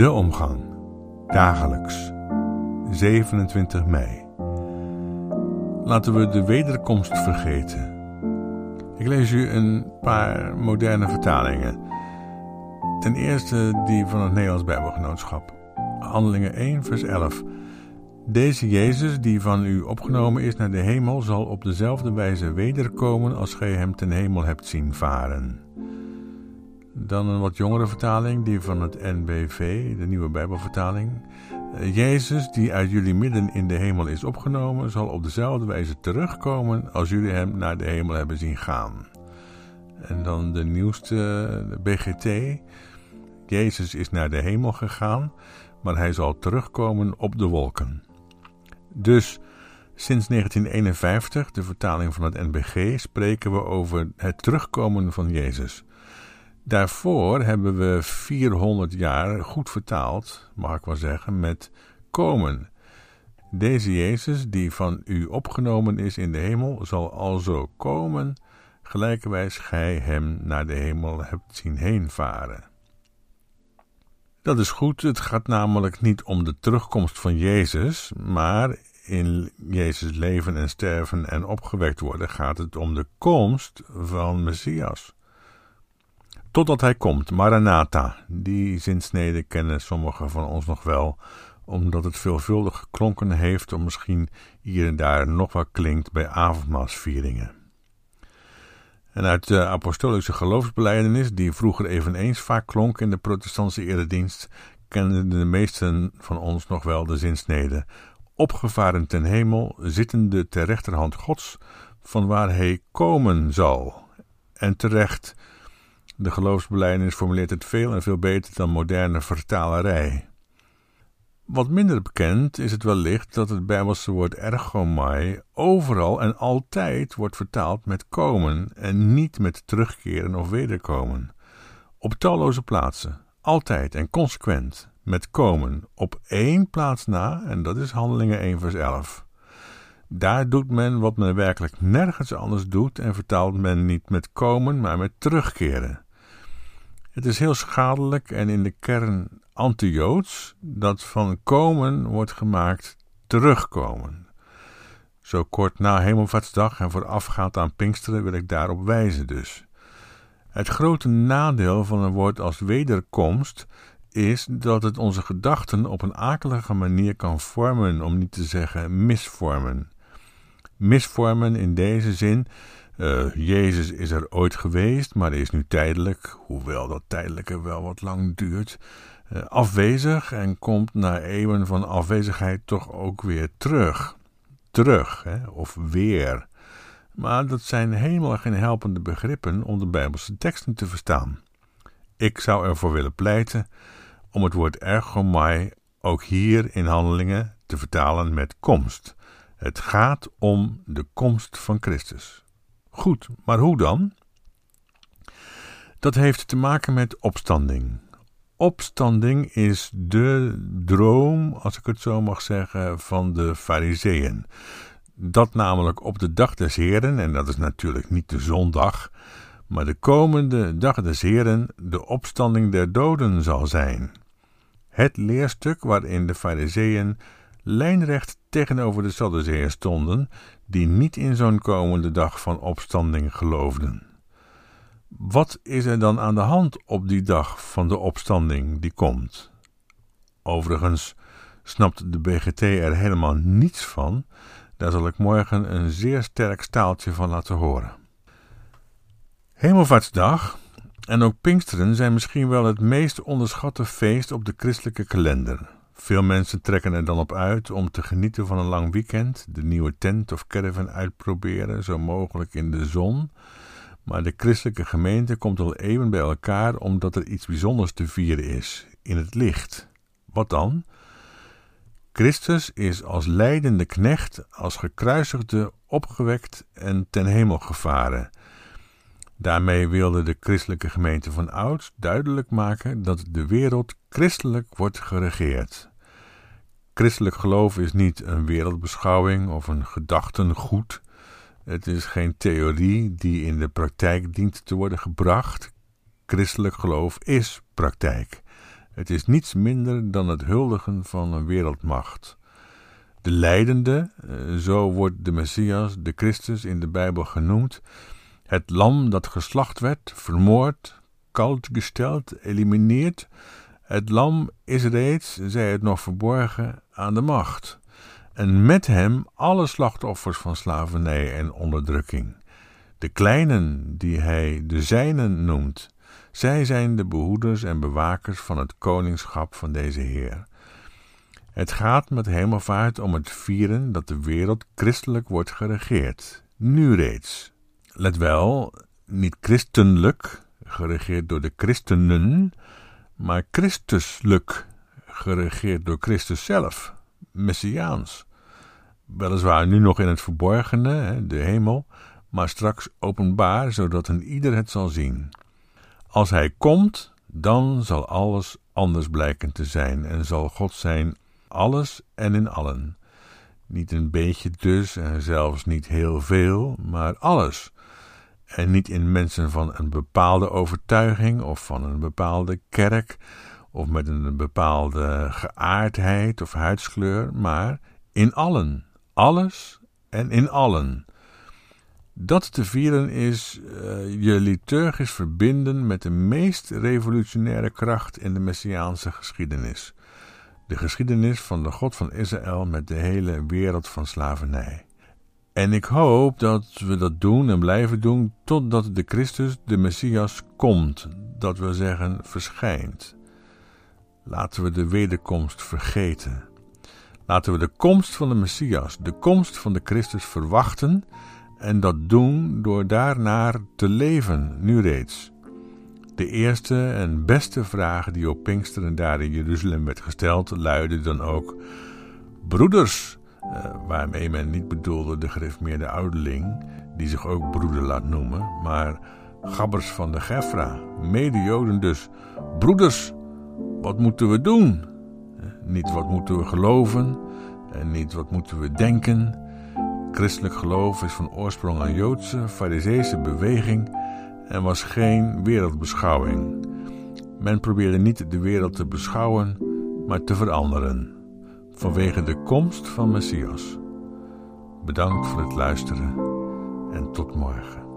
De omgang. Dagelijks. 27 mei. Laten we de wederkomst vergeten. Ik lees u een paar moderne vertalingen. Ten eerste die van het Nederlands Bijbelgenootschap. Handelingen 1, vers 11. Deze Jezus, die van u opgenomen is naar de hemel, zal op dezelfde wijze wederkomen als gij hem ten hemel hebt zien varen. Dan een wat jongere vertaling, die van het NBV, de nieuwe Bijbelvertaling. Jezus, die uit jullie midden in de hemel is opgenomen, zal op dezelfde wijze terugkomen als jullie hem naar de hemel hebben zien gaan. En dan de nieuwste de BGT. Jezus is naar de hemel gegaan, maar hij zal terugkomen op de wolken. Dus sinds 1951, de vertaling van het NBG, spreken we over het terugkomen van Jezus. Daarvoor hebben we 400 jaar goed vertaald, mag ik wel zeggen, met komen. Deze Jezus, die van u opgenomen is in de hemel, zal alzo komen, gelijkerwijs gij hem naar de hemel hebt zien heen varen. Dat is goed, het gaat namelijk niet om de terugkomst van Jezus, maar in Jezus leven en sterven en opgewekt worden gaat het om de komst van Messias. Totdat hij komt, Maranatha. Die zinsnede kennen sommigen van ons nog wel, omdat het veelvuldig geklonken heeft, of misschien hier en daar nog wat klinkt bij avondmaalsvieringen. En uit de apostolische geloofsbeleidenis, die vroeger eveneens vaak klonk in de protestantse eredienst, kennen de meesten van ons nog wel de zinsnede. Opgevaren ten hemel, zittende ter rechterhand Gods, van waar hij komen zal. En terecht, de geloofsbelijdenis formuleert het veel en veel beter dan moderne vertalerij. Wat minder bekend is het wellicht dat het Bijbelse woord ergomai overal en altijd wordt vertaald met komen en niet met terugkeren of wederkomen. Op talloze plaatsen, altijd en consequent, met komen, op één plaats na, en dat is Handelingen 1 vers 11. Daar doet men wat men werkelijk nergens anders doet en vertaalt men niet met komen, maar met terugkeren. Het is heel schadelijk en in de kern anti-Joods dat van komen wordt gemaakt terugkomen. Zo kort na Hemelvaartsdag en voorafgaand aan Pinksteren wil ik daarop wijzen dus. Het grote nadeel van een woord als wederkomst is dat het onze gedachten op een akelige manier kan vormen, om niet te zeggen misvormen. Misvormen in deze zin uh, Jezus is er ooit geweest, maar is nu tijdelijk, hoewel dat tijdelijke wel wat lang duurt, uh, afwezig en komt na eeuwen van afwezigheid toch ook weer terug. Terug, hè, of weer. Maar dat zijn helemaal geen helpende begrippen om de Bijbelse teksten te verstaan. Ik zou ervoor willen pleiten om het woord ergomai ook hier in handelingen te vertalen met komst. Het gaat om de komst van Christus. Goed, maar hoe dan? Dat heeft te maken met opstanding. Opstanding is de droom, als ik het zo mag zeggen, van de Fariseeën. Dat namelijk op de dag des Heren, en dat is natuurlijk niet de zondag, maar de komende dag des Heren de opstanding der doden zal zijn. Het leerstuk waarin de Fariseeën lijnrecht tegenover de Sadduceeën stonden, die niet in zo'n komende dag van opstanding geloofden. Wat is er dan aan de hand op die dag van de opstanding die komt? Overigens snapt de BGT er helemaal niets van, daar zal ik morgen een zeer sterk staaltje van laten horen. Hemelvaartsdag en ook Pinksteren zijn misschien wel het meest onderschatte feest op de christelijke kalender. Veel mensen trekken er dan op uit om te genieten van een lang weekend, de nieuwe tent of caravan uitproberen, zo mogelijk in de zon. Maar de christelijke gemeente komt al eeuwen bij elkaar omdat er iets bijzonders te vieren is, in het licht. Wat dan? Christus is als leidende knecht, als gekruisigde, opgewekt en ten hemel gevaren. Daarmee wilde de christelijke gemeente van ouds duidelijk maken dat de wereld christelijk wordt geregeerd. Christelijk geloof is niet een wereldbeschouwing of een gedachtengoed. Het is geen theorie die in de praktijk dient te worden gebracht. Christelijk geloof is praktijk. Het is niets minder dan het huldigen van een wereldmacht. De leidende, eh, zo wordt de Messias, de Christus in de Bijbel genoemd, het lam dat geslacht werd, vermoord, koud gesteld, elimineerd. Het lam is reeds, zij het nog verborgen, aan de macht. En met hem alle slachtoffers van slavernij en onderdrukking. De kleinen, die hij de zijnen noemt, zij zijn de behoeders en bewakers van het koningschap van deze Heer. Het gaat met hemelvaart om het vieren dat de wereld christelijk wordt geregeerd. Nu reeds. Let wel, niet christenlijk, geregeerd door de christenen, maar Christuslijk, geregeerd door Christus zelf, messiaans. Weliswaar nu nog in het verborgene, de hemel, maar straks openbaar, zodat een ieder het zal zien. Als hij komt, dan zal alles anders blijken te zijn en zal God zijn alles en in allen. Niet een beetje dus en zelfs niet heel veel, maar alles. En niet in mensen van een bepaalde overtuiging of van een bepaalde kerk of met een bepaalde geaardheid of huidskleur, maar in allen, alles en in allen. Dat te vieren is uh, je liturgisch verbinden met de meest revolutionaire kracht in de Messiaanse geschiedenis. De geschiedenis van de God van Israël met de hele wereld van slavernij. En ik hoop dat we dat doen en blijven doen totdat de Christus, de Messias, komt, dat we zeggen verschijnt. Laten we de wederkomst vergeten. Laten we de komst van de Messias, de komst van de Christus verwachten en dat doen door daarnaar te leven, nu reeds. De eerste en beste vraag die op Pinksteren daar in Jeruzalem werd gesteld, luidde dan ook: Broeders, uh, waarmee men niet bedoelde de gereformeerde ouderling, die zich ook broeder laat noemen, maar gabbers van de Gefra, mede-Joden dus. Broeders, wat moeten we doen? Eh, niet wat moeten we geloven en niet wat moeten we denken. Christelijk geloof is van oorsprong een Joodse, fariseese beweging en was geen wereldbeschouwing. Men probeerde niet de wereld te beschouwen, maar te veranderen, vanwege de komst van Messias. Bedankt voor het luisteren en tot morgen.